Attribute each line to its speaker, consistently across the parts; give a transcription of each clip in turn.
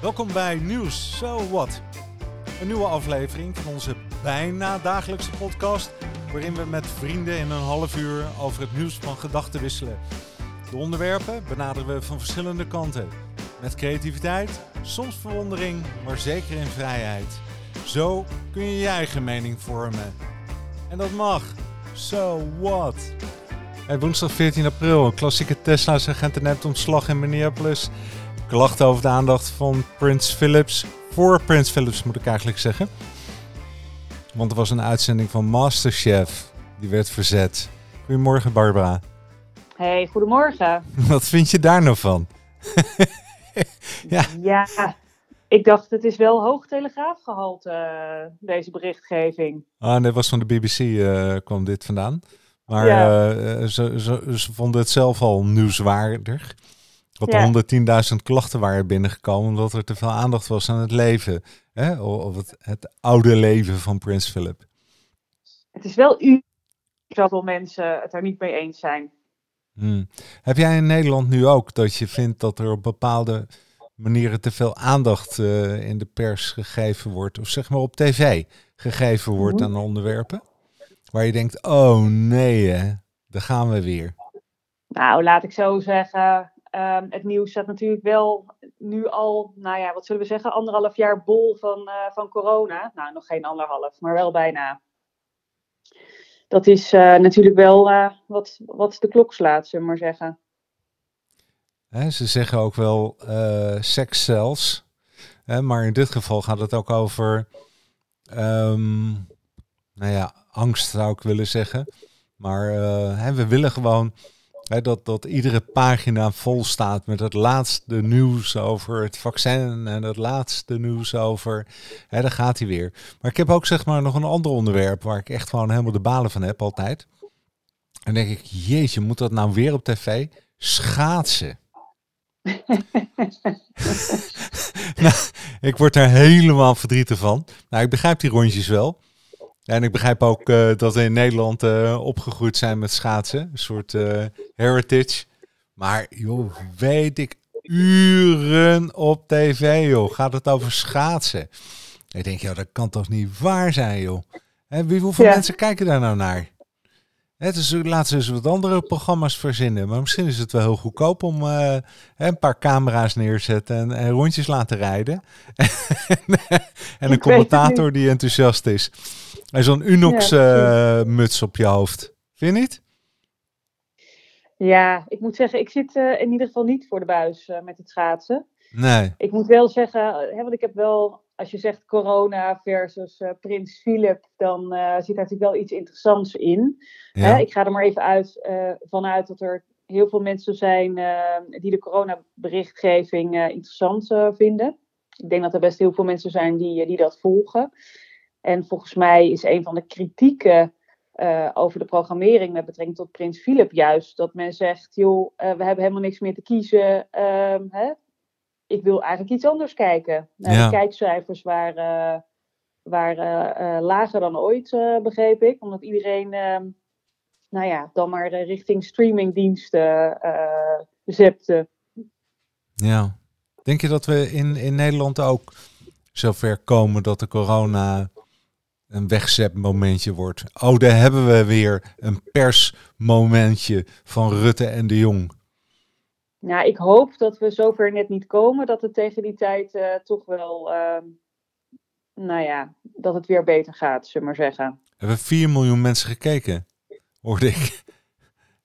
Speaker 1: Welkom bij Nieuws So What. Een nieuwe aflevering van onze bijna dagelijkse podcast, waarin we met vrienden in een half uur over het nieuws van gedachten wisselen. De onderwerpen benaderen we van verschillende kanten. Met creativiteit, soms verwondering, maar zeker in vrijheid. Zo kun je je eigen mening vormen. En dat mag. So what? Hey, woensdag 14 april, klassieke Tesla-agent net ontslag in Minneapolis. Klachten over de aandacht van Prins Philips. Voor Prins Philips moet ik eigenlijk zeggen. Want er was een uitzending van Masterchef. Die werd verzet. Goedemorgen Barbara.
Speaker 2: Hey, goedemorgen.
Speaker 1: Wat vind je daar nou van?
Speaker 2: ja. ja, ik dacht het is wel hoog telegraafgehalte, uh, deze berichtgeving.
Speaker 1: Ah, nee, was van de BBC uh, kwam dit vandaan. Maar ja. uh, ze, ze, ze, vonden het zelf al nieuwswaardig. Dat er 110.000 klachten waren binnengekomen omdat er te veel aandacht was aan het leven. Hè? Of het, het oude leven van Prins Philip.
Speaker 2: Het is wel u zoveel mensen het er niet mee eens zijn.
Speaker 1: Hmm. Heb jij in Nederland nu ook dat je vindt dat er op bepaalde manieren te veel aandacht uh, in de pers gegeven wordt, of zeg maar op tv gegeven wordt mm-hmm. aan onderwerpen? Waar je denkt, oh nee, hè, daar gaan we weer.
Speaker 2: Nou, laat ik zo zeggen. Um, het nieuws staat natuurlijk wel nu al, nou ja, wat zullen we zeggen, anderhalf jaar bol van, uh, van corona. Nou, nog geen anderhalf, maar wel bijna. Dat is uh, natuurlijk wel uh, wat, wat de klok slaat, zullen we maar zeggen.
Speaker 1: Ze zeggen ook wel seks zelfs. Maar in dit geval gaat het ook over, um, nou ja, angst zou ik willen zeggen. Maar we willen gewoon dat, dat iedere pagina vol staat met het laatste nieuws over het vaccin en het laatste nieuws over. Hè, daar gaat hij weer. Maar ik heb ook zeg maar nog een ander onderwerp waar ik echt gewoon helemaal de balen van heb altijd. En denk ik, jeetje, moet dat nou weer op tv? Schaatsen. nou, ik word daar helemaal verdrietig van. Nou, ik begrijp die rondjes wel. En ik begrijp ook uh, dat we in Nederland uh, opgegroeid zijn met schaatsen. Een soort uh, heritage. Maar joh, weet ik uren op tv, joh. Gaat het over schaatsen? Ik denk, ja, dat kan toch niet waar zijn, joh. En wie, hoeveel ja. mensen kijken daar nou naar? Het is, laten ze eens wat andere programma's verzinnen. Maar misschien is het wel heel goedkoop om uh, een paar camera's neerzetten en, en rondjes laten rijden. en een commentator die enthousiast is. En zo'n Unox-muts uh, op je hoofd. Vind je niet?
Speaker 2: Ja, ik moet zeggen, ik zit uh, in ieder geval niet voor de buis met het schaatsen.
Speaker 1: Nee.
Speaker 2: Ik moet wel zeggen, hè, want ik heb wel, als je zegt corona versus uh, Prins Philip, dan zit daar natuurlijk wel iets interessants in. Ja. Hè, ik ga er maar even uit, vanuit dat er heel veel mensen zijn die de coronaberichtgeving interessant vinden. Ik denk dat er best heel veel mensen zijn die, die dat volgen. En volgens mij is een van de kritieken uh, over de programmering met betrekking tot Prins Philip juist dat men zegt, joh, uh, we hebben helemaal niks meer te kiezen. Uh, hè? Ik wil eigenlijk iets anders kijken. Nou, ja. De kijkcijfers waren, waren lager dan ooit, begreep ik. Omdat iedereen, ehm, nou ja, dan maar richting streamingdiensten zepte.
Speaker 1: Ja. Denk je dat we in, in Nederland ook zover komen dat de corona een wegzetmomentje wordt. Oh, daar hebben we weer een persmomentje van Rutte en de Jong.
Speaker 2: Nou, ik hoop dat we zover net niet komen, dat het tegen die tijd uh, toch wel, uh, nou ja, dat het weer beter gaat, zullen we maar zeggen.
Speaker 1: We hebben 4 miljoen mensen gekeken, hoorde ik.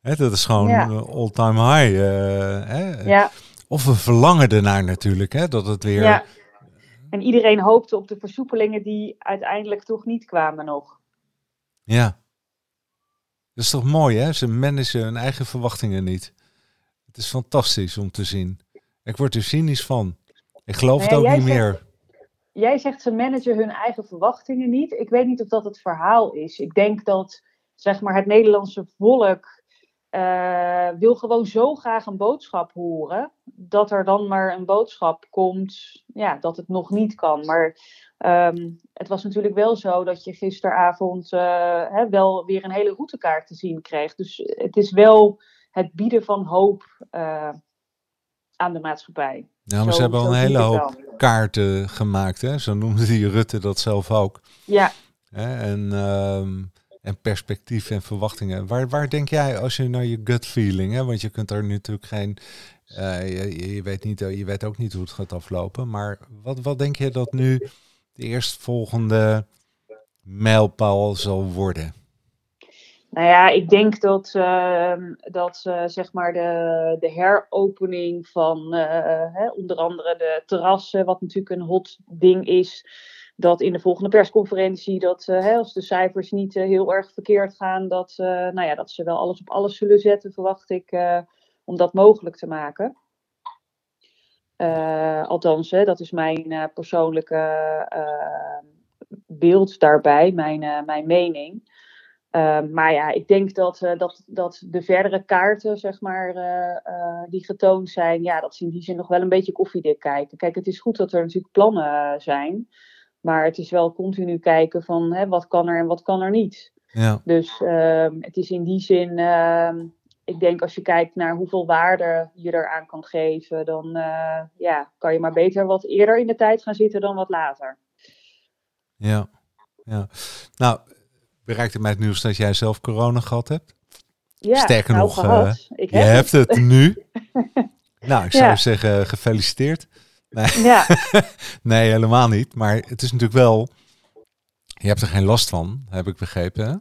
Speaker 1: Dat is gewoon ja. all-time high. Uh, hè?
Speaker 2: Ja.
Speaker 1: Of we verlangen ernaar natuurlijk, hè, dat het weer...
Speaker 2: Ja en iedereen hoopte op de versoepelingen die uiteindelijk toch niet kwamen nog.
Speaker 1: Ja. Dat is toch mooi, hè? Ze managen hun eigen verwachtingen niet. Het is fantastisch om te zien. Ik word er cynisch van. Ik geloof het ook niet
Speaker 2: zegt,
Speaker 1: meer.
Speaker 2: Jij zegt ze managen hun eigen verwachtingen niet. Ik weet niet of dat het verhaal is. Ik denk dat zeg maar, het Nederlandse volk uh, wil gewoon zo graag een boodschap horen, dat er dan maar een boodschap komt, ja, dat het nog niet kan. Maar um, het was natuurlijk wel zo dat je gisteravond uh, hè, wel weer een hele routekaart te zien kreeg. Dus het is wel het bieden van hoop uh, aan de maatschappij.
Speaker 1: Ja, maar ze hebben al een hele hoop kaarten gemaakt, hè? Zo noemde die Rutte dat zelf ook.
Speaker 2: Ja.
Speaker 1: En, ehm, en perspectief en verwachtingen. Waar, waar denk jij als je naar je gut feeling, hè? Want je kunt daar natuurlijk geen. Uh, je, je, weet niet, je weet ook niet hoe het gaat aflopen. Maar wat, wat denk je dat nu de eerstvolgende mijlpaal zal worden?
Speaker 2: Nou ja, ik denk dat, uh, dat uh, zeg maar de, de heropening van uh, hè, onder andere de terrassen, wat natuurlijk een hot ding is, dat in de volgende persconferentie, dat hè, als de cijfers niet heel erg verkeerd gaan, dat, nou ja, dat ze wel alles op alles zullen zetten, verwacht ik, om dat mogelijk te maken. althans, hè, dat is mijn persoonlijke beeld daarbij, mijn, mijn mening. Ehm, maar ja, ik denk dat, uh, dat, dat de verdere kaarten, zeg maar, uh, uh, die getoond zijn, ja, dat ze in die zin nog wel een beetje koffiedik kijken. Kijk, het is goed dat er natuurlijk plannen zijn, maar het is wel continu kijken van hè, wat kan er en wat kan er niet.
Speaker 1: Ja.
Speaker 2: Dus ehm, het is in die zin, ehm, ik denk als je kijkt naar hoeveel waarde je eraan kan geven, dan ja, kan je maar beter wat eerder in de tijd gaan zitten dan wat later.
Speaker 1: Ja, ja. Nou, bereikte mij het nieuws dat jij zelf corona gehad hebt.
Speaker 2: Ja,
Speaker 1: Sterker
Speaker 2: nou,
Speaker 1: nog. Uh, je hebt het nu. nou, ik zou zeggen gefeliciteerd. Nee.
Speaker 2: Ja.
Speaker 1: nee, helemaal niet. Maar het is natuurlijk wel... Je hebt er geen last van, heb ik begrepen. Hè?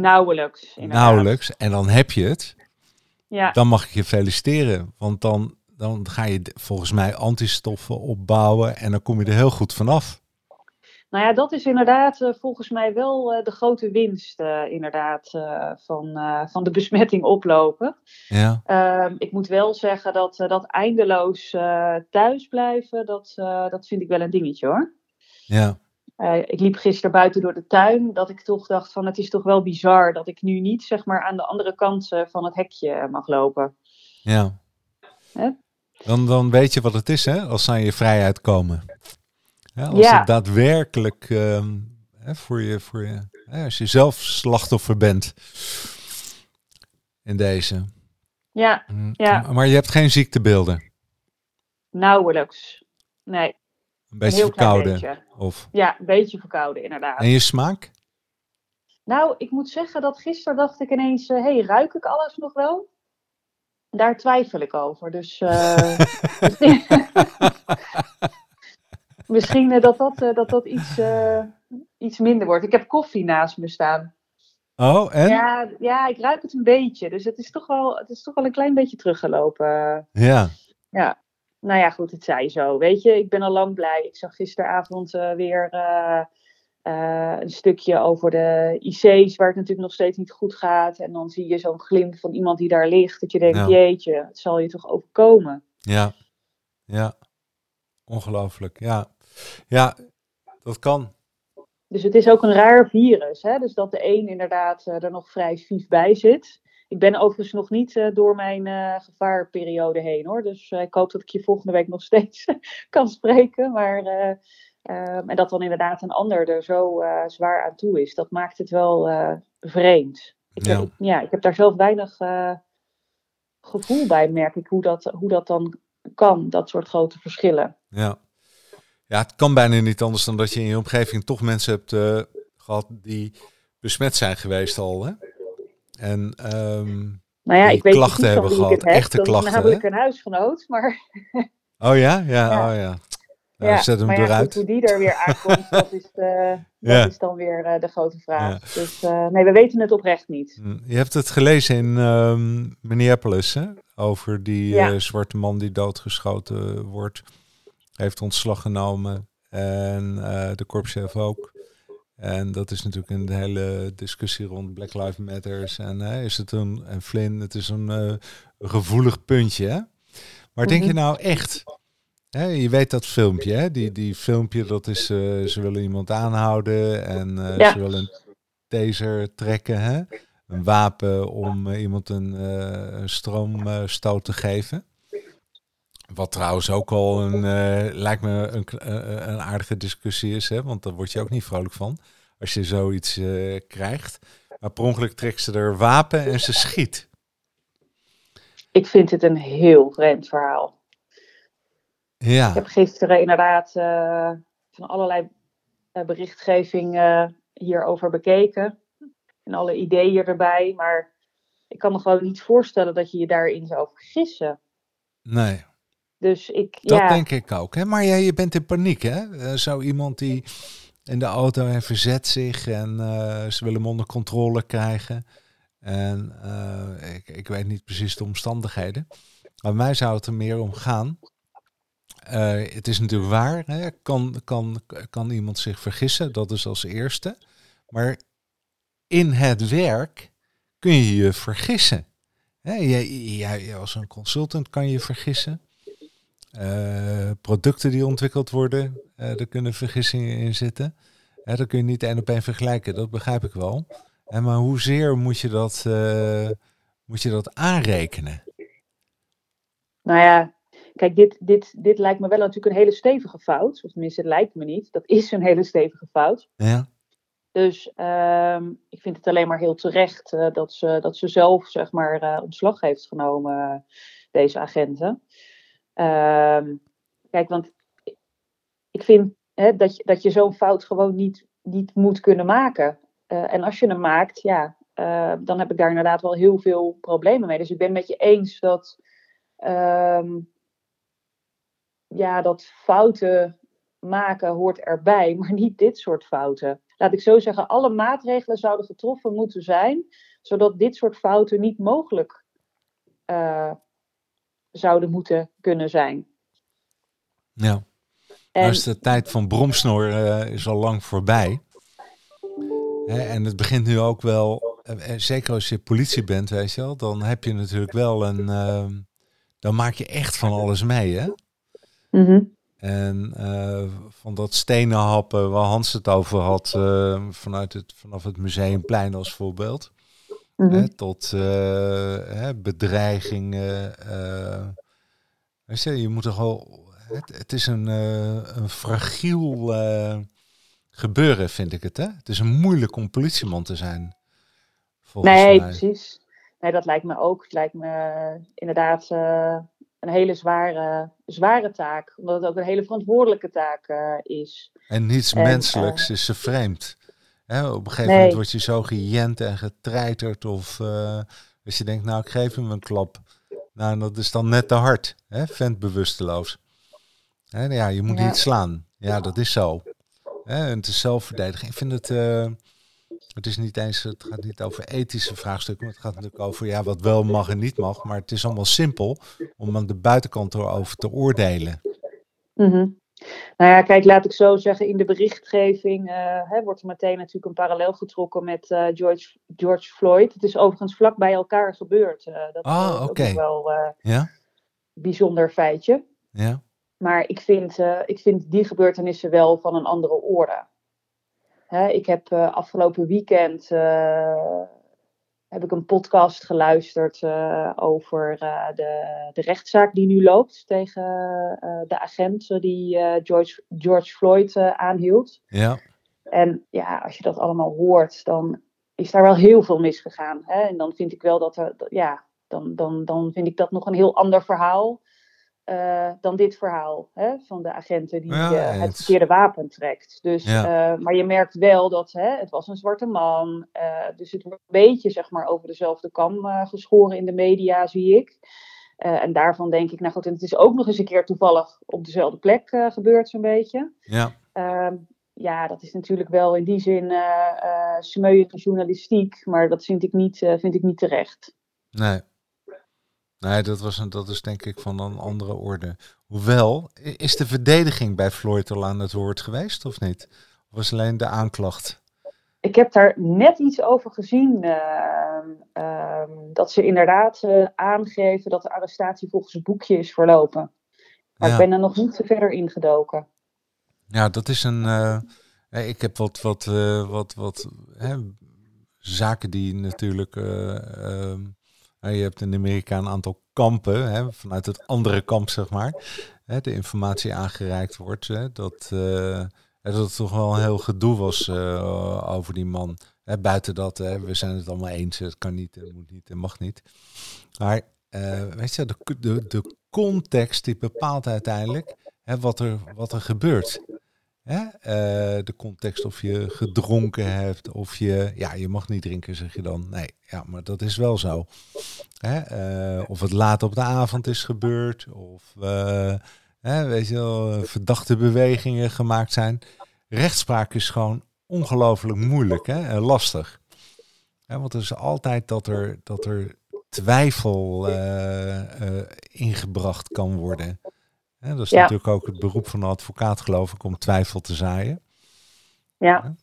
Speaker 2: Nauwelijks.
Speaker 1: Inderdaad. Nauwelijks. En dan heb je het.
Speaker 2: Ja.
Speaker 1: Dan mag ik je feliciteren. Want dan, dan ga je volgens mij antistoffen opbouwen. En dan kom je er heel goed vanaf.
Speaker 2: Nou ja, dat is inderdaad uh, volgens mij wel uh, de grote winst uh, inderdaad, van, van de besmetting oplopen.
Speaker 1: Ja.
Speaker 2: Ehm, ik moet wel zeggen dat dat eindeloos thuis blijven, dat, dat vind ik wel een dingetje hoor.
Speaker 1: Ja.
Speaker 2: ik liep gisteren buiten door de tuin, dat ik toch dacht van het is toch wel bizar dat ik nu niet zeg maar aan de andere kant van het hekje mag lopen.
Speaker 1: Ja. Dan, dan weet je wat het is hè, als ze aan je vrijheid komen. Ja, als ja. het daadwerkelijk uh, hè, voor je, voor je hè, als je zelf slachtoffer bent in deze.
Speaker 2: Ja,
Speaker 1: mm,
Speaker 2: ja.
Speaker 1: Maar je hebt geen ziektebeelden?
Speaker 2: Nauwelijks, nee.
Speaker 1: Een beetje
Speaker 2: een
Speaker 1: verkouden?
Speaker 2: Beetje.
Speaker 1: Of?
Speaker 2: Ja, een beetje verkouden inderdaad.
Speaker 1: En je smaak?
Speaker 2: Nou, ik moet zeggen dat gisteren dacht ik ineens, hé, uh, hey, ruik ik alles nog wel? Daar twijfel ik over. Dus uh, misschien uh, dat, dat, uh, dat, dat iets, uh, iets minder wordt. Ik heb koffie naast me staan.
Speaker 1: Oh, en?
Speaker 2: Ja, ja, ik ruik het een beetje. Dus het is toch wel, het is toch wel een klein beetje teruggelopen.
Speaker 1: Ja.
Speaker 2: Ja. Nou ja, goed, het zij zo. Weet je, ik ben al lang blij. Ik zag gisteravond weer een stukje over de IC's, waar het natuurlijk nog steeds niet goed gaat. En dan zie je zo'n glimp van iemand die daar ligt. Dat je denkt,
Speaker 1: Ja.
Speaker 2: jeetje, het zal je toch overkomen.
Speaker 1: Ja. Ja. Ongelooflijk. Ja. Ja, dat kan.
Speaker 2: Dus het is ook een raar virus. Hè? Dus dat de een inderdaad uh, er nog vrij vief bij zit. Ik ben overigens nog niet uh, door mijn uh, gevaarperiode heen hoor. Dus ik hoop dat ik je volgende week nog steeds kan spreken. Maar, en dat dan inderdaad een ander er zo zwaar aan toe is. Dat maakt het wel vreemd. Ik,
Speaker 1: Ja.
Speaker 2: Heb, ja, ik heb daar zelf weinig gevoel bij, merk ik, hoe dat, hoe dat dan kan. Dat soort grote verschillen.
Speaker 1: Ja. Ja, het kan bijna niet anders dan dat je in je omgeving toch mensen hebt uh, gehad die besmet zijn geweest al. Hè? En um,
Speaker 2: nou ja, ik weet
Speaker 1: klachten
Speaker 2: niet
Speaker 1: hebben gehad,
Speaker 2: ik heb.
Speaker 1: echte klachten.
Speaker 2: is namelijk
Speaker 1: hè?
Speaker 2: een huisgenoot, maar...
Speaker 1: Oh ja? Ja,
Speaker 2: Ja.
Speaker 1: oh ja. Nou, zet hem
Speaker 2: maar ja,
Speaker 1: eruit.
Speaker 2: goed, hoe die er weer aankomt, dat is, eh, dat
Speaker 1: Ja.
Speaker 2: is dan weer eh, de grote vraag. Dus eh, nee, we weten het oprecht niet.
Speaker 1: Mm, Je hebt het gelezen in ehm, Minneapolis, hè? Over die eh, zwarte man die doodgeschoten wordt. Heeft ontslag genomen. En eh, de korpschef ook. En dat is natuurlijk een hele discussie rond Black Lives Matters. En eh, is het een, en Flynn, het is een eh, gevoelig puntje. Hè? Maar denk je
Speaker 2: Mhm.
Speaker 1: nou echt, hè, je weet dat filmpje, hè? Die, die filmpje, dat is, ze willen iemand aanhouden en
Speaker 2: Ja.
Speaker 1: ze willen een taser trekken, hè? een wapen om iemand een stroomstoot te geven. Wat trouwens ook al een, eh, lijkt me een, k- eh, een aardige discussie is, hè? want daar word je ook niet vrolijk van als je zoiets eh, krijgt. Maar per ongeluk trekt ze er wapen en ze schiet.
Speaker 2: Ik vind het een heel vreemd verhaal. Ja. Ik heb gisteren inderdaad van allerlei berichtgeving hierover bekeken. En alle ideeën erbij. Maar ik kan me gewoon niet voorstellen dat je je daarin zou vergissen.
Speaker 1: Nee.
Speaker 2: Dus ik,
Speaker 1: dat
Speaker 2: ja.
Speaker 1: denk ik ook. Hè? Maar jij, je bent in paniek, hè? Zo iemand die in de auto en verzet zich en ze willen hem onder controle krijgen. En uh, ik, ik weet niet precies de omstandigheden. Maar mij zou het er meer om gaan. Uh, het is natuurlijk waar, hè? Kan, kan, kan iemand zich vergissen, dat is als eerste. Maar in het werk kun je je vergissen. Hè? Jij, jij, als een consultant kan je vergissen. Uh, producten die ontwikkeld worden, daar kunnen vergissingen in zitten. Hè, dat kun je niet één op één vergelijken, dat begrijp ik wel. En maar hoezeer moet je dat, moet je dat aanrekenen?
Speaker 2: Nou ja, kijk, dit, dit, dit lijkt me wel natuurlijk een hele stevige fout. Of tenminste, het lijkt me niet. Dat is een hele stevige fout.
Speaker 1: Ja.
Speaker 2: Dus uh, ik vind het alleen maar heel terecht uh, dat, ze, dat ze zelf, zeg maar, uh, ontslag heeft genomen, deze agenten. Ehm, kijk, want ik vind hè, dat je, dat je zo'n fout gewoon niet, niet moet kunnen maken. Uh, en als je hem maakt, ja, uh, dan heb ik daar inderdaad wel heel veel problemen mee. Dus ik ben met je eens dat, um, ja, dat fouten maken hoort erbij, maar niet dit soort fouten. Laat ik zo zeggen, alle maatregelen zouden getroffen moeten zijn, zodat dit soort fouten niet mogelijk uh, zouden moeten kunnen zijn.
Speaker 1: Ja. En, de tijd van bromsnor uh, is al lang voorbij en het begint nu ook wel, eh, eh, zeker als je politie bent, weet je wel, dan heb je natuurlijk wel een, ehm, dan maak je echt van alles mee, hè?
Speaker 2: Mhm.
Speaker 1: En uh, van dat stenen happen waar Hans het over had, vanuit het, vanaf het Museumplein als voorbeeld,
Speaker 2: mm
Speaker 1: hè, tot hè, bedreigingen. weet je, je moet toch wel, het, het is een, een fragiel gebeuren, vind ik het. Hè? Het is een moeilijk om politieman te zijn.
Speaker 2: Nee, mij. precies. Nee, dat lijkt me ook. Het lijkt me inderdaad uh, een hele zware, zware taak. Omdat het ook een hele verantwoordelijke taak uh, is.
Speaker 1: En niets en, menselijks uh, is ze vreemd. Hè, op een gegeven nee. moment word je zo gejent en getreiterd. Of als je denkt, nou ik geef hem een klap. Nou, dat is dan net te hard. Hè? Vent bewusteloos. Hè, ja, je moet ja. niet slaan. Ja, dat is zo. Hè, en het is zelfverdediging. Ik vind het, uh, het is niet eens, het gaat niet over ethische vraagstukken, maar het gaat natuurlijk over ja, wat wel mag en niet mag. Maar het is allemaal simpel om aan de buitenkant erover te oordelen.
Speaker 2: Mm -hmm. Nou ja, kijk, laat ik zo zeggen, in de berichtgeving uh, hè, wordt er meteen natuurlijk een parallel getrokken met uh, George, George Floyd. Het is overigens vlak bij elkaar gebeurd. dat
Speaker 1: ah,
Speaker 2: is
Speaker 1: okay.
Speaker 2: ook wel
Speaker 1: ja?
Speaker 2: bijzonder feitje.
Speaker 1: Ja.
Speaker 2: Maar ik vind, uh, ik vind die gebeurtenissen wel van een andere orde. Hè, ik heb uh, afgelopen weekend uh, heb ik een podcast geluisterd over de, de rechtszaak die nu loopt tegen de agent die George, George Floyd aanhield.
Speaker 1: Ja.
Speaker 2: En ja, als je dat allemaal hoort, dan is daar wel heel veel misgegaan. Hè? En dan vind ik wel dat er, ja, dan, dan, dan vind ik dat nog een heel ander verhaal. Uh, dan dit verhaal hè, van de agenten die ja, uh, het verkeerde wapen trekt. Dus,
Speaker 1: ja.
Speaker 2: uh, maar je merkt wel dat hè, het was een zwarte man. dus het wordt een beetje zeg maar, over dezelfde kam geschoren in de media, zie ik. en daarvan denk ik, nou goed, en het is ook nog eens een keer toevallig op dezelfde plek gebeurd, zo'n beetje.
Speaker 1: Ja.
Speaker 2: Ehm, ja, dat is natuurlijk wel in die zin smeuïge journalistiek, maar dat vind ik niet, vind ik niet terecht.
Speaker 1: Nee. Nee, dat, was een, dat is denk ik van een andere orde. Hoewel, is de verdediging bij Floyd al aan het woord geweest of niet? Of was alleen de aanklacht?
Speaker 2: Ik heb daar net iets over gezien. Uh, uh, dat ze inderdaad uh, aangeven dat de arrestatie volgens het boekje is verlopen. Maar ja. ik ben er nog niet zo verder ingedoken.
Speaker 1: Ja, dat is een. eh, ik heb wat, wat, eh, wat, wat hè, zaken die natuurlijk. Je hebt in Amerika een aantal kampen, hè, vanuit het andere kamp zeg maar, hè, de informatie aangereikt wordt. Hè, dat, uh, dat het toch wel een heel gedoe was uh, over die man. Hè, buiten dat, hè, we zijn het allemaal eens, het kan niet, het moet niet, het mag niet. Maar uh, weet je, de, de, de context die bepaalt uiteindelijk hè, wat, er, wat er gebeurt. Hè? Eh, de context of je gedronken hebt, of je, ja, je mag niet drinken, zeg je dan. Nee, ja, maar dat is wel zo. Hè? Eh, of het laat op de avond is gebeurd, of uh, hè, weet je wel, verdachte bewegingen gemaakt zijn. Rechtspraak is gewoon ongelooflijk moeilijk hè? en lastig. want er is altijd dat er, dat er twijfel ingebracht kan worden dat is natuurlijk ook het beroep van een advocaat, geloof ik, om twijfel te zaaien.
Speaker 2: Ja.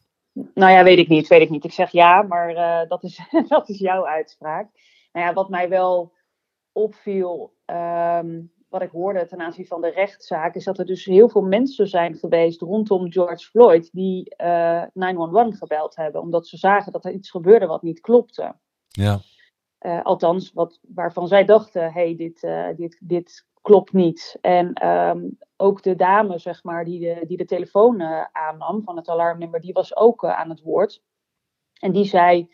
Speaker 2: Nou ja, weet ik niet, weet ik niet. Ik zeg ja, maar uh, dat, is, dat is jouw uitspraak. Nou ja, wat mij wel opviel, um, wat ik hoorde ten aanzien van de rechtszaak, is dat er dus heel veel mensen zijn geweest rondom George Floyd die uh, eh, 911 gebeld hebben, omdat ze zagen dat er iets gebeurde wat niet klopte.
Speaker 1: Ja.
Speaker 2: Uh, althans, wat, waarvan zij dachten, hey, dit, dit, dit klopt niet. En ehm, ook de dame, zeg maar, die de, die de telefoon uh, aannam van het alarmnummer, die was ook uh, aan het woord. En die zei,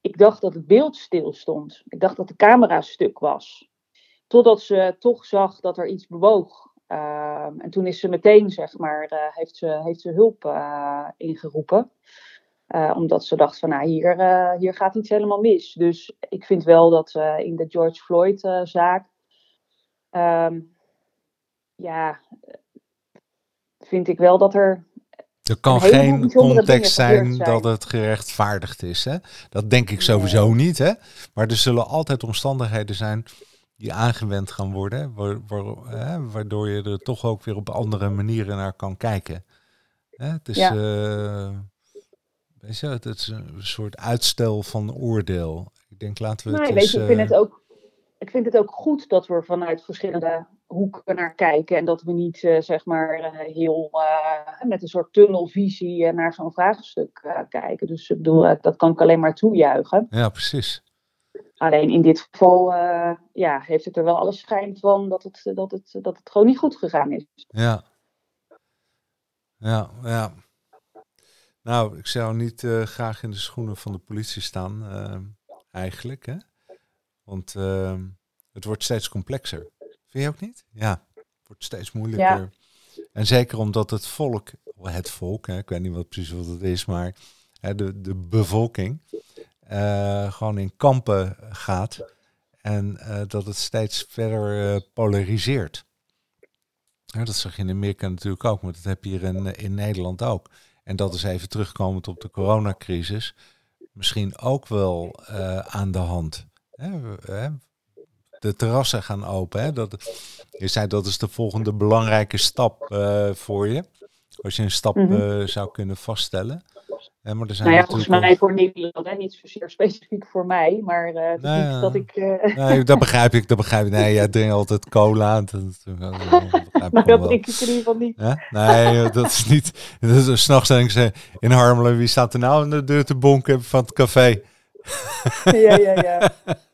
Speaker 2: ik dacht dat het beeld stil stond. Ik dacht dat de camera stuk was. Totdat ze toch zag dat er iets bewoog. Um, en toen is ze meteen, zeg maar, uh, heeft, ze, heeft ze hulp ingeroepen. omdat ze dacht van, nou, hier, hier gaat iets helemaal mis. Dus ik vind wel dat in de George Floyd-zaak um, ja, vind ik wel dat er.
Speaker 1: Er kan geen context zijn, dat het gerechtvaardigd is. Hè? Dat denk ik sowieso niet. Hè? Maar er zullen altijd omstandigheden zijn die aangewend gaan worden, waardoor je er toch ook weer op andere manieren naar kan kijken. Hè? Het, is, ja. uh, weet je, het is een soort uitstel van oordeel. Ik denk, laten we
Speaker 2: het.
Speaker 1: Nee,
Speaker 2: weet je, ik vind het ook ik vind het ook goed dat we vanuit verschillende hoeken naar kijken. En dat we niet, uh, zeg maar, uh, heel uh, met een soort tunnelvisie naar zo'n vraagstuk kijken. Dus ik bedoel, dat kan ik alleen maar toejuichen.
Speaker 1: Ja, precies.
Speaker 2: Alleen in dit geval ja, heeft het er wel alles schijn van dat het, dat, het, dat het gewoon niet goed gegaan is.
Speaker 1: Ja. Ja, ja. Nou, ik zou niet graag in de schoenen van de politie staan, eigenlijk. Hè? Want ehm, het wordt steeds complexer. Vind je ook niet? Ja, het wordt steeds moeilijker. En zeker omdat het volk, het volk, hè, ik weet niet wat precies wat het is, maar hè, de, de bevolking uh, gewoon in kampen gaat. En uh, dat het steeds verder uh, polariseert. Ja, dat zag je in Amerika natuurlijk ook, maar dat heb je hier in, in Nederland ook. En dat is even terugkomend op de coronacrisis. Misschien ook wel aan de hand de terrassen gaan open. Hè? Dat, je zei dat is de volgende belangrijke stap uh, voor je. Als je een stap mm -hmm. uh, zou kunnen vaststellen.
Speaker 2: Ja, maar er zijn nou ja, volgens mij voor Nederland, hè? niet zozeer specifiek voor mij, maar uh, nou, dat ik...
Speaker 1: Nee, dat begrijp ik, dat begrijp ik. Nee, jij drinkt altijd cola. Dat,
Speaker 2: dat, dat drink ik in ieder geval niet.
Speaker 1: Ja? Nee, dat is niet... Dat is, s'nachts denk ik in Harmelen, wie staat er nou in de deur te bonken van het café?
Speaker 2: ja, ja, ja.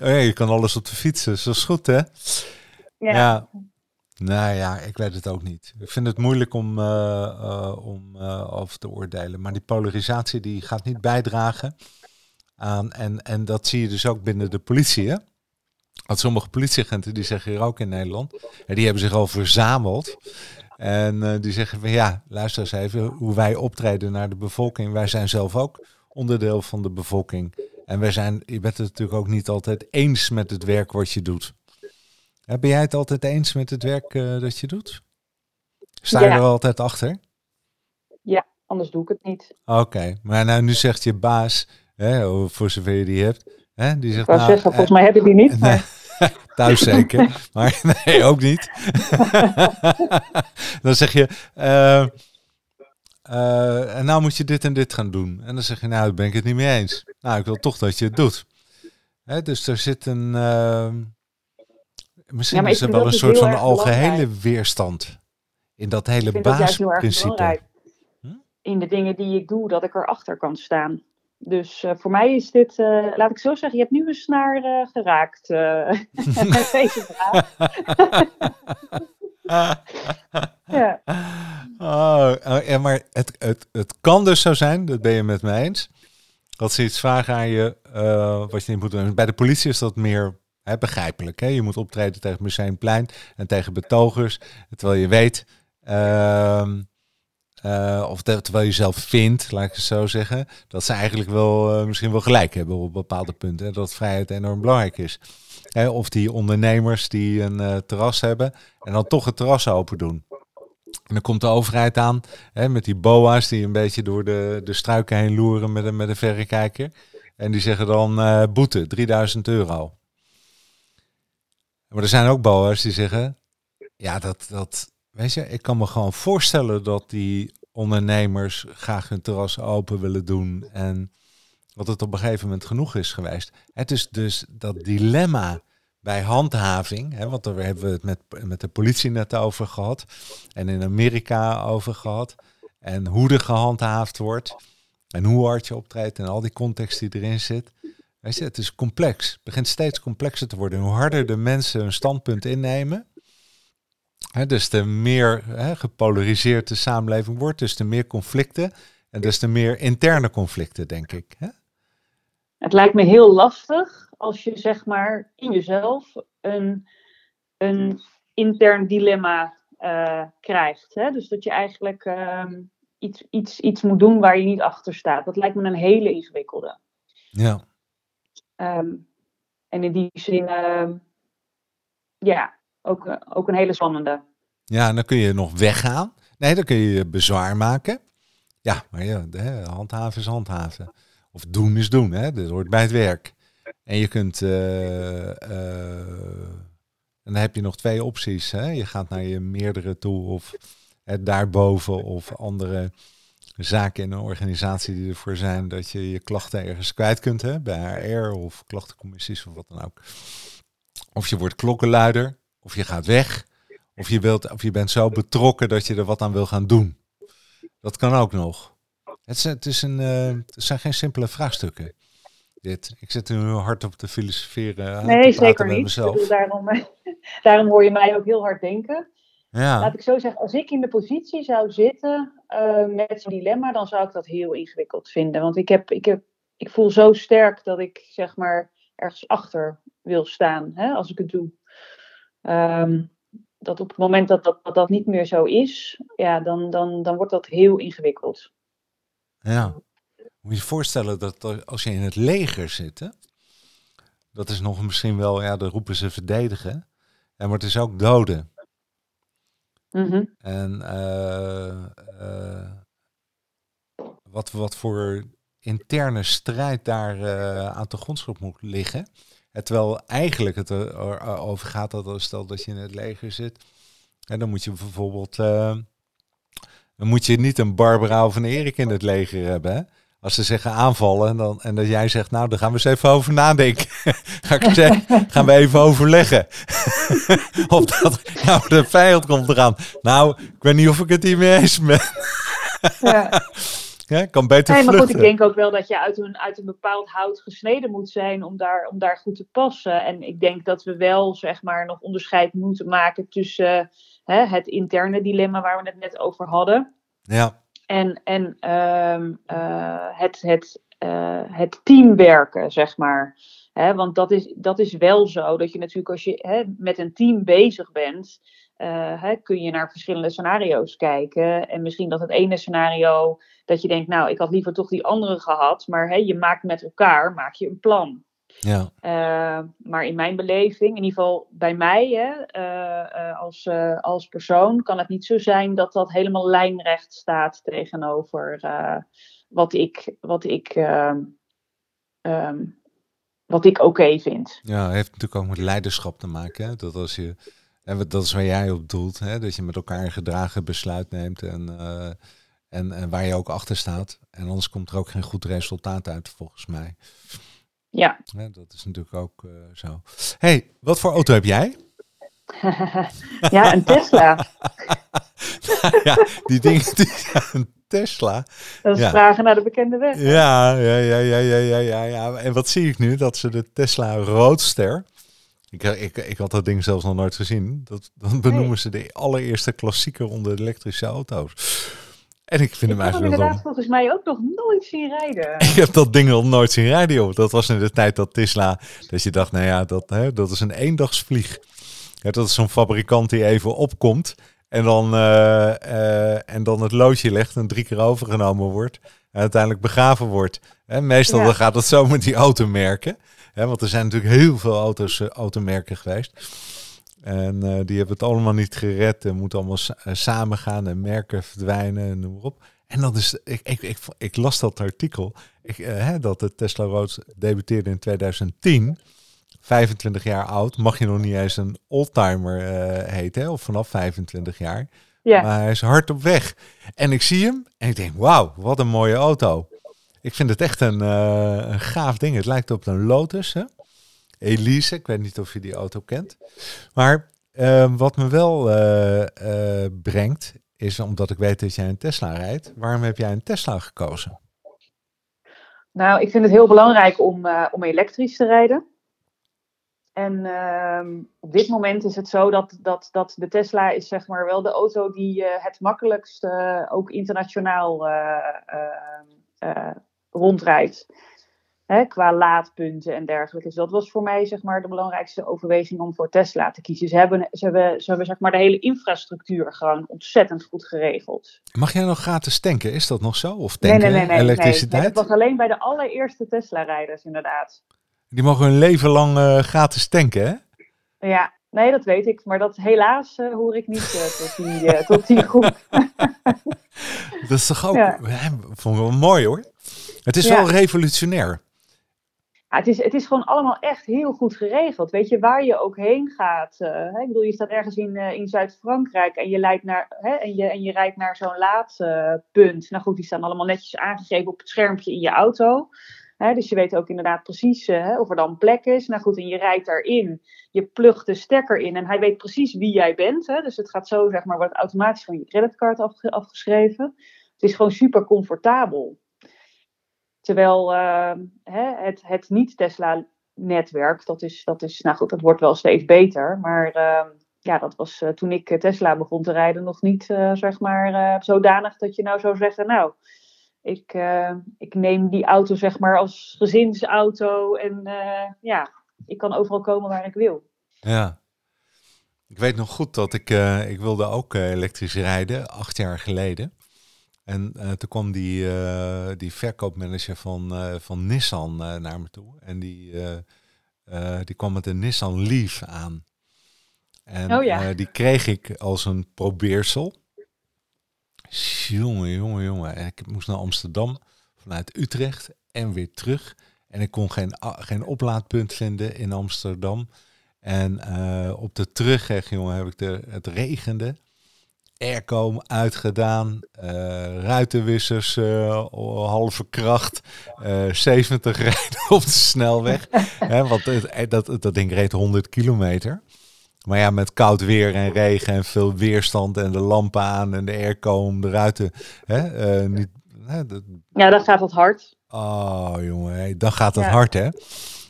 Speaker 1: Oh ja, je kan alles op de fiets, dus dat is goed, hè? Ja. ja. Nou ja, ik weet het ook niet. Ik vind het moeilijk om, uh, uh, om uh, over te oordelen. Maar die polarisatie die gaat niet bijdragen aan. En, en dat zie je dus ook binnen de politie. Hè? Want sommige politieagenten die zeggen hier ook in Nederland. En die hebben zich al verzameld. En die zeggen van ja, luister eens even hoe wij optreden naar de bevolking. Wij zijn zelf ook onderdeel van de bevolking. En wij zijn, je bent het natuurlijk ook niet altijd eens met het werk wat je doet. Ben jij het altijd eens met het werk uh, dat je doet? Sta je er altijd achter?
Speaker 2: Ja, anders doe ik het niet.
Speaker 1: Oké, maar nou, nu zegt je baas, hè, voor zover je die hebt, hè, die zegt...
Speaker 2: Nou, zeggen, volgens mij heb ik die niet.
Speaker 1: Nee, thuis zeker, maar nee, ook niet. dan zeg je, uh, uh, en nou moet je dit en dit gaan doen. En dan zeg je, nou, daar ben ik het niet mee eens. Nou, ik wil toch dat je het doet. Hè, dus er zit een. Uh, misschien ja, is er wel een soort van algehele weerstand. In dat hele basisprincipe.
Speaker 2: Hm? In de dingen die ik doe, dat ik erachter kan staan. Dus uh, voor mij is dit, uh, laat ik zo zeggen, je hebt nu een snaar uh, geraakt met deze vraag.
Speaker 1: ja. Oh, oh, ja, maar het, het, het kan dus zo zijn, dat ben je met mij eens, dat ze iets vragen aan je uh, wat je niet moet doen. Bij de politie is dat meer begrijpelijk. Hè? Je moet optreden tegen Museumplein en tegen betogers. Terwijl je weet, ehm, uh, of terwijl je zelf vindt, laat ik het zo zeggen, dat ze eigenlijk wel uh, misschien wel gelijk hebben op bepaalde punten. dat vrijheid enorm belangrijk is. of die ondernemers die een terras hebben en dan toch het terras open doen. En dan komt de overheid aan met die boa's die een beetje door de, de struiken heen loeren met een, met een verrekijker. En die zeggen dan boete, 3000 euro. Maar er zijn ook boa's die zeggen, ja, dat, dat, Weet je, ik kan me gewoon voorstellen dat die ondernemers graag hun terras open willen doen en dat het op een gegeven moment genoeg is geweest. Het is dus dat dilemma bij handhaving, hè, want daar hebben we het met, met de politie net over gehad en in Amerika over gehad en hoe er gehandhaafd wordt en hoe hard je optreedt en al die context die erin zit. Weet je, het is complex. Het begint steeds complexer te worden. hoe harder de mensen hun standpunt innemen, dus te meer gepolariseerd de samenleving wordt, dus te meer conflicten en dus te meer interne conflicten, denk ik.
Speaker 2: Het lijkt me heel lastig als je zeg maar in jezelf een, een intern dilemma uh, krijgt. Hè? Dus dat je eigenlijk ehm, iets, iets, iets moet doen waar je niet achter staat. Dat lijkt me een hele ingewikkelde.
Speaker 1: Ja.
Speaker 2: Ehm, en in die zin, uh, ja, ook, eh, ook een hele spannende.
Speaker 1: Ja, en dan kun je nog weggaan. Nee, dan kun je bezwaar maken. Ja, maar ja, handhaven is handhaven. Of doen is doen, hè. Dat hoort bij het werk. En je kunt... Uh, en dan heb je nog twee opties. Hè? Je gaat naar je meerdere toe of daarboven of andere zaken in een organisatie die ervoor zijn dat je je klachten ergens kwijt kunt. Hè? Bij HR of klachtencommissies of wat dan ook. Of je wordt klokkenluider. Of je gaat weg. Of je, wilt, of je bent zo betrokken dat je er wat aan wil gaan doen. Dat kan ook nog. Het, het, is een, uh, het zijn geen simpele vraagstukken. Dit. Ik zit nu hard op te filosoferen.
Speaker 2: Nee, zeker niet. daarom, daarom hoor je mij ook heel hard denken.
Speaker 1: Ja.
Speaker 2: Laat ik zo zeggen, als ik in de positie zou zitten uh, met zo'n dilemma, dan zou ik dat heel ingewikkeld vinden. Want ik, heb, ik, heb, ik voel zo sterk dat ik zeg maar ergens achter wil staan hè, als ik het doe. Ehm, dat op het moment dat dat, dat, dat niet meer zo is, ja, dan, dan, dan wordt dat heel ingewikkeld.
Speaker 1: Ja. Moet je je voorstellen dat als je in het leger zit, dat is nog misschien wel, ja, daar roepen ze verdedigen. En maar het is ook doden.
Speaker 2: Mm
Speaker 1: En uh, uh, wat, wat voor interne strijd daar uh, aan de grondschap moet liggen. Terwijl eigenlijk het erover gaat dat stel dat je in het leger zit. En dan moet je bijvoorbeeld. Dan moet je niet een Barbara of een Erik in het leger hebben. Hè? Als ze zeggen aanvallen en, dan, en dat jij zegt, nou, daar gaan we eens even over nadenken. Ga ik zeggen, gaan we even overleggen. of dat nou, de vijand komt eraan. Nou, ik weet niet of ik het hiermee eens ben. ja. Ja, kan beter nee, maar goed,
Speaker 2: ik denk ook wel dat je uit een, uit een bepaald hout gesneden moet zijn om daar, om daar goed te passen. En ik denk dat we wel, zeg maar, nog onderscheid moeten maken tussen hè, het interne dilemma waar we het net over hadden.
Speaker 1: Ja.
Speaker 2: En, en uh, uh, het, het, uh, het teamwerken, zeg maar. Want dat is, dat is wel zo dat je natuurlijk als je met een team bezig bent, hè, kun je naar verschillende scenario's kijken. En misschien dat het ene scenario dat je denkt, nou, ik had liever toch die andere gehad. Maar je maakt met elkaar, maak je een plan.
Speaker 1: Ja.
Speaker 2: Uh, maar in mijn beleving, in ieder geval bij mij hè, uh, als, als persoon, kan het niet zo zijn dat dat helemaal lijnrecht staat tegenover wat ik, wat ik, um, wat ik oké vind.
Speaker 1: Ja, het heeft natuurlijk ook met leiderschap te maken. Hè? Dat als je en dat is waar jij op doelt, hè? dat je met elkaar een gedragen besluit neemt en, en, en, waar je ook achter staat. En anders komt er ook geen goed resultaat uit, volgens mij.
Speaker 2: Ja.
Speaker 1: dat is natuurlijk ook uh, zo. hey, wat voor auto heb jij?
Speaker 2: ja, een Tesla.
Speaker 1: ja, die dingen, die, een Tesla.
Speaker 2: Dat is vragen naar de bekende weg.
Speaker 1: Ja, ja, ja, ja, ja, ja, ja. En wat zie ik nu? Dat ze de Tesla Roadster ik, ik, ik had dat ding zelfs nog nooit gezien. Dat, dan benoemen ze de allereerste klassieker onder de elektrische auto's. En ik vind
Speaker 2: ik
Speaker 1: hem eigenlijk
Speaker 2: heb
Speaker 1: wel
Speaker 2: inderdaad volgens mij ook nog nooit zien rijden.
Speaker 1: Ik heb dat ding nog nooit zien rijden, joh. Dat was in de tijd dat Tesla, dat je dacht, nou ja, dat, hè, dat is een eendagsvlieg. Ja, dat is zo'n fabrikant die even opkomt en dan, eh, eh, en dan het loodje legt en drie keer overgenomen wordt. En uiteindelijk begraven wordt. Hè, meestal
Speaker 2: Ja.
Speaker 1: dan gaat het zo met die automerken. Hè, want er zijn natuurlijk heel veel auto's, eh, automerken geweest. En eh, die hebben het allemaal niet gered. En moeten allemaal eh, samen gaan en merken verdwijnen en noem maar op. En dat is, ik, ik, ik, ik las dat artikel, ik, eh, hè, dat de Tesla Road debuteerde in 2010. 25 jaar oud, mag je nog niet eens een oldtimer eh heten, hè, of vanaf 25 jaar.
Speaker 2: Ja,
Speaker 1: Maar hij is hard op weg. En ik zie hem en ik denk, wauw, wat een mooie auto. Ik vind het echt een, een gaaf ding. Het lijkt op een Lotus, hè? Elise, ik weet niet of je die auto kent. Maar eh, wat me wel eh, eh, brengt, is omdat ik weet dat jij een Tesla rijdt. Waarom heb jij een Tesla gekozen?
Speaker 2: nou, ik vind het heel belangrijk om, eh, om elektrisch te rijden. En ehm, op dit moment is het zo dat, dat, dat de Tesla is zeg maar wel de auto die het makkelijkst ook internationaal rondrijdt. Hè, qua laadpunten en dergelijke. Dus dat was voor mij zeg maar de belangrijkste overweging om voor Tesla te kiezen. Ze hebben, ze hebben, ze hebben zeg maar de hele infrastructuur gewoon ontzettend goed geregeld.
Speaker 1: Mag jij nog gratis tanken? Is dat nog zo? Of tanken,
Speaker 2: nee, nee, nee,
Speaker 1: elektriciteit?
Speaker 2: nee. Dat was alleen bij de allereerste Tesla-rijders inderdaad.
Speaker 1: Die mogen hun leven lang eh, gratis tanken, hè?
Speaker 2: Ja, nee, dat weet ik. Maar dat helaas eh, hoor ik niet eh, tot, die, tot die groep.
Speaker 1: Dat is toch ook,
Speaker 2: Ja.
Speaker 1: ja. vond ik wel mooi hoor. Het is
Speaker 2: Ja.
Speaker 1: wel revolutionair.
Speaker 2: Het, is, het is gewoon allemaal echt heel goed geregeld. Weet je, waar je ook heen gaat. eh, hè, ik bedoel, je staat ergens in, eh, in Zuid-Frankrijk en je, naar, en, je, en je rijdt naar zo'n laadpunt. nou goed, die staan allemaal netjes aangegeven op het schermpje in je auto. Dus je weet ook inderdaad precies eh, of er dan plek is. Nou goed, en je rijdt daarin. Je plugt de stekker in en hij weet precies wie jij bent. Dus het gaat zo, zeg maar, wordt automatisch van je creditcard afge- afgeschreven. Het is gewoon super comfortabel. Terwijl eh, hè, het, het niet-Tesla-netwerk, dat is, dat is, nou goed, dat wordt wel steeds beter. Maar eh, ja, dat was eh, toen ik eh, Tesla begon te rijden nog niet, eh, zeg maar, zodanig dat je nou zou zeggen, nou, ik, ik neem die auto, zeg maar, als gezinsauto en ja, ik kan overal komen waar ik wil.
Speaker 1: Ja. Ik weet nog goed dat ik, ik wilde ook elektrisch rijden, acht jaar geleden. En eh, toen kwam die, eh, die verkoopmanager van, eh, van Nissan naar me toe. En die, die kwam met een Nissan Leaf aan. En
Speaker 2: Oh ja.
Speaker 1: die kreeg ik als een probeersel. Jongen, jongen, jongen. En Ik moest naar Amsterdam vanuit Utrecht en weer terug. En ik kon geen, geen oplaadpunt vinden in Amsterdam. En op de terugweg, jongen, heb ik de, het regende. Airco uitgedaan, eh ruitenwissers eh, halve kracht, eh 70 rijden op de snelweg. Hè, want het, dat, dat ding reed 100 kilometer. Maar ja, met koud weer en regen en veel weerstand en de lampen aan en de airco om de ruiten. Hè, eh, niet, dat-
Speaker 2: Ja, dan gaat het hard.
Speaker 1: oh jongen, dan gaat het
Speaker 2: Ja.
Speaker 1: hard hè.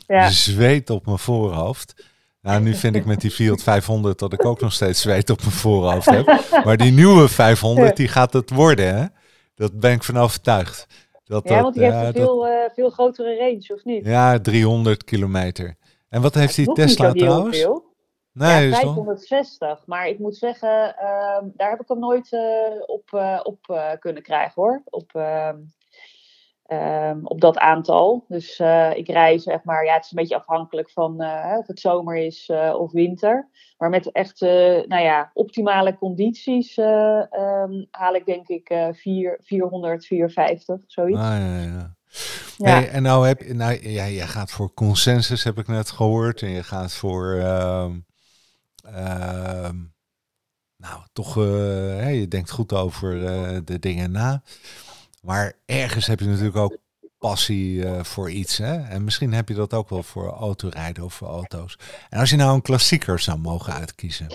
Speaker 2: Ja.
Speaker 1: Zweet op mijn voorhoofd. Nou, nu vind ik met die Fiat 500 dat ik ook nog steeds zweet op mijn voorhoofd heb. Maar die nieuwe 500, die gaat het worden, hè? Dat ben ik van overtuigd. Dat,
Speaker 2: Ja,
Speaker 1: dat,
Speaker 2: want die heeft
Speaker 1: ja,
Speaker 2: een
Speaker 1: dat-
Speaker 2: veel, eh, veel grotere range, of niet?
Speaker 1: ja, 300 kilometer. En wat heeft die Tesla trouwens?
Speaker 2: veel.
Speaker 1: Nee,
Speaker 2: ja,
Speaker 1: is toch?
Speaker 2: 560. Maar ik moet zeggen, ehm, daar heb ik hem nooit eh, op, eh, op eh, kunnen krijgen hoor. Op, ehm, op dat aantal. Dus eh, ik rij zeg maar, ja, het is een beetje afhankelijk van eh, of het zomer is eh, of winter. Maar met echt nou ja, optimale condities eh, ehm, haal ik denk ik eh, vier- 400, 450, zoiets.
Speaker 1: Ah, ja, ja.
Speaker 2: Ja.
Speaker 1: Hey, en nou heb je, nou, ja, jij gaat voor consensus, heb ik net gehoord. En je gaat voor, ehm, nou, toch, je denkt goed over de dingen na. Maar ergens heb je natuurlijk ook passie eh, voor iets. Hè? En misschien heb je dat ook wel voor autorijden of voor auto's. En als je nou een klassieker zou mogen uitkiezen.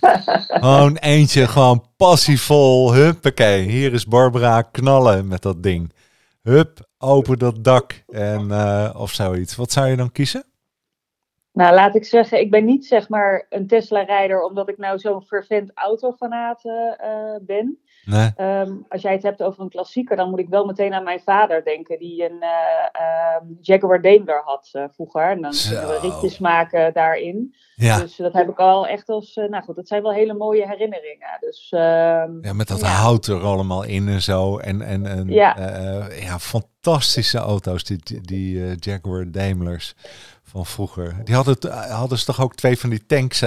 Speaker 1: gewoon eentje, gewoon passievol. Huppakee, hier is Barbara knallen met dat ding. Hup, open dat dak en, eh, of zoiets. Wat zou je dan kiezen?
Speaker 2: Nou, laat ik zeggen, ik ben niet zeg maar een Tesla-rijder omdat ik nou zo'n fervent autofanaat uh, ben. Nee. Ehm, als jij het hebt over een klassieker, dan moet ik wel meteen aan mijn vader denken, die een uh, Jaguar Daimler had uh, vroeger. En dan kunnen we ritjes maken daarin. Ja. Dus dat heb ik al echt als, nou goed, dat zijn wel hele mooie herinneringen. Dus, ehm,
Speaker 1: ja, met dat hout er allemaal in en zo. En, en, en ja. ja, fantastische auto's, die, die Jaguar Daimlers van vroeger. Die hadden, hadden ze toch ook twee van die tanks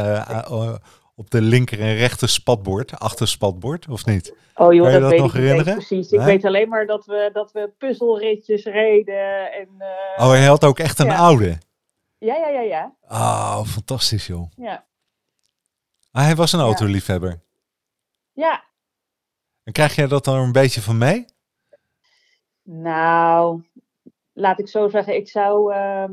Speaker 1: op de linker en rechter spatbord, achter spatbord, of niet?
Speaker 2: Oh joh, dat, dat, weet nog ik herinneren? precies. Ik weet alleen maar dat we, dat we puzzelritjes reden. En, uh,
Speaker 1: oh, hij had ook echt een oude?
Speaker 2: Ja, ja, ja, ja.
Speaker 1: Oh, fantastisch joh. Ja. Ah, hij was een autoliefhebber?
Speaker 2: Ja.
Speaker 1: En krijg jij dat dan een beetje van mee?
Speaker 2: Nou, laat ik zo zeggen, ik zou... Uh,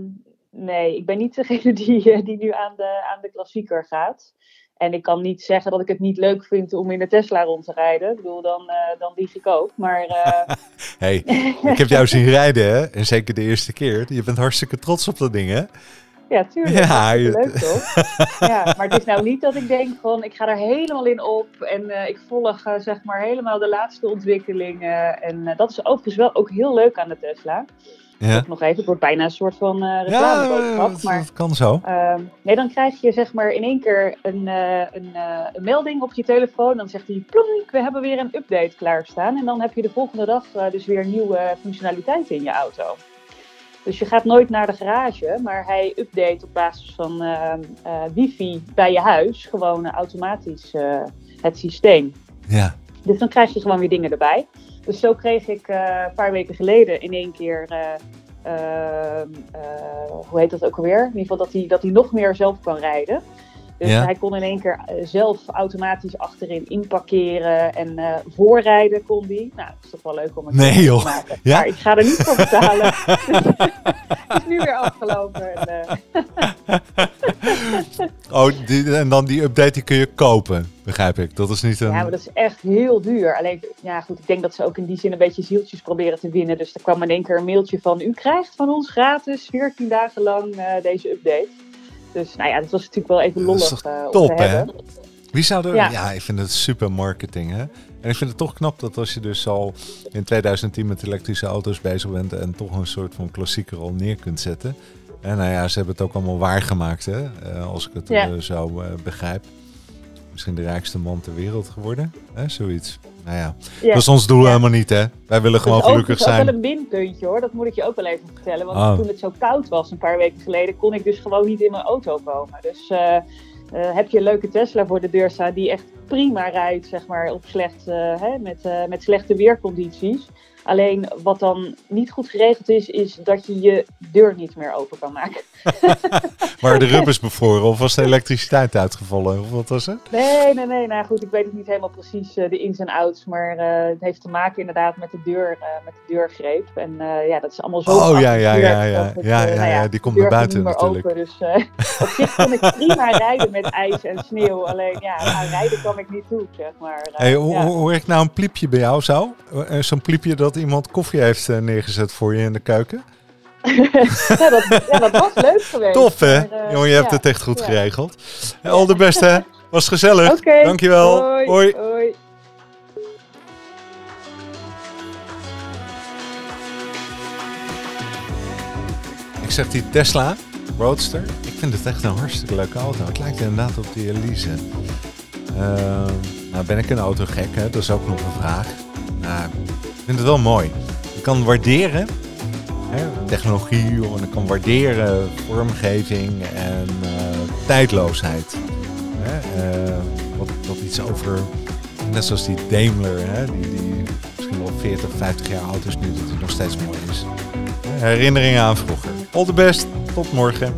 Speaker 2: nee, ik ben niet degene die, die nu aan de, aan de klassieker gaat. En ik kan niet zeggen dat ik het niet leuk vind om in de Tesla rond te rijden. Ik bedoel, dan, uh, dan lieg ik ook. Maar, uh...
Speaker 1: hey, ik heb jou zien rijden, hè? En zeker de eerste keer. Je bent hartstikke trots op dat ding, hè?
Speaker 2: Ja, tuurlijk. Ja, je... leuk toch? ja, maar het is nou niet dat ik denk van, ik ga er helemaal in op. En uh, ik volg zeg maar helemaal de laatste ontwikkelingen. En dat is overigens wel ook heel leuk aan de Tesla. Ja. nog even, het wordt bijna een soort van uh, reclameboodschap. Ja, maar,
Speaker 1: dat kan zo.
Speaker 2: Uh, nee, dan krijg je zeg maar in één keer een, uh, een, uh, een, melding op je telefoon. Dan zegt hij, plonk, we hebben weer een update klaarstaan. En dan heb je de volgende dag dus weer nieuwe functionaliteiten in je auto. Dus je gaat nooit naar de garage, maar hij update op basis van wifi bij je huis gewoon automatisch het systeem.
Speaker 1: Ja.
Speaker 2: Dus dan krijg je gewoon weer dingen erbij. Dus zo kreeg ik uh, een paar weken geleden in één keer, uh, uh, hoe heet dat ook alweer? In ieder geval dat hij, dat hij nog meer zelf kan rijden. Dus hij kon in één keer zelf automatisch achterin inparkeren en uh, voorrijden kon hij. Nou, dat is toch wel leuk om het
Speaker 1: nee, joh.
Speaker 2: te maken. Ja? Maar ik ga er niet voor betalen. het is nu weer afgelopen. En,
Speaker 1: oh, die, en dan die update die kun je kopen begrijp ik. Dat is niet een...
Speaker 2: Ja, maar dat is echt heel duur. Alleen, ja goed, ik denk dat ze ook in die zin een beetje zieltjes proberen te winnen. Dus er kwam in één keer een mailtje van, u krijgt van ons gratis 14 dagen lang uh, deze update. Dus nou ja, dat was natuurlijk wel even lollig uh, top, hè?
Speaker 1: Wie zou er... Ja. ja. ik vind het super marketing, hè? En ik vind het toch knap dat als je dus al in 2010 met elektrische auto's bezig bent en toch een soort van klassieker al neer kunt zetten. En nou ja, ze hebben het ook allemaal waargemaakt, hè? Uh, als ik het ja. zo begrijp misschien de rijkste man ter wereld geworden. Hè, zoiets. Nou ja, dat is ons doel helemaal niet, hè? Wij willen gewoon gelukkig zijn. Dat
Speaker 2: is wel een minpuntje, hoor. Dat moet ik je ook wel even vertellen. Want oh. toen het zo koud was, een paar weken geleden, kon ik dus gewoon niet in mijn auto komen. Dus uh, heb je een leuke Tesla voor de deur staan die echt prima rijdt, zeg maar, op slecht, uh, hè, met, met slechte weercondities. Alleen wat dan niet goed geregeld is, is dat je je deur niet meer open kan maken.
Speaker 1: maar de rubbers bevroren of was de elektriciteit uitgevallen? Of wat was het?
Speaker 2: Nee, nee, nee. Nou goed, ik weet het niet helemaal precies uh, de ins en outs. Maar uh, het heeft te maken inderdaad met de, deur, uh, met de deurgreep. En ja, dat is allemaal zo.
Speaker 1: Oh ja, ja, ja, ja. Het, ja, ja, ja, die komt naar buiten natuurlijk. Open,
Speaker 2: dus op zich kon ik prima rijden met ijs en sneeuw. Alleen ja, aan rijden kwam ik niet toe, zeg maar.
Speaker 1: hey, hoe, hoor ik nou een pliepje bij jou zo? Zo'n pliepje dat iemand koffie heeft neergezet voor je in de keuken?
Speaker 2: ja, dat, ja, dat, was leuk geweest.
Speaker 1: Tof hè? Uh, Jongen, je hebt het echt goed geregeld. Al de beste hè? Was gezellig. Okay. Dankjewel. Hoi. Hoi. Hoi. Ik zeg die Tesla Roadster. Ik vind het echt een hartstikke leuke auto. Het lijkt inderdaad op die Elise. Uh, nou ben ik een autogek, hè? dat is ook nog een vraag. Nou, vind het wel mooi. Je kan waarderen hè, technologie ik kan waarderen vormgeving en uh, tijdloosheid. Hè, uh, wat, wat iets over, net zoals die Daimler, hè, die, die misschien wel 40, 50 jaar oud is nu, dat hij nog steeds mooi is. Herinneringen aan vroeger. All the best, tot morgen.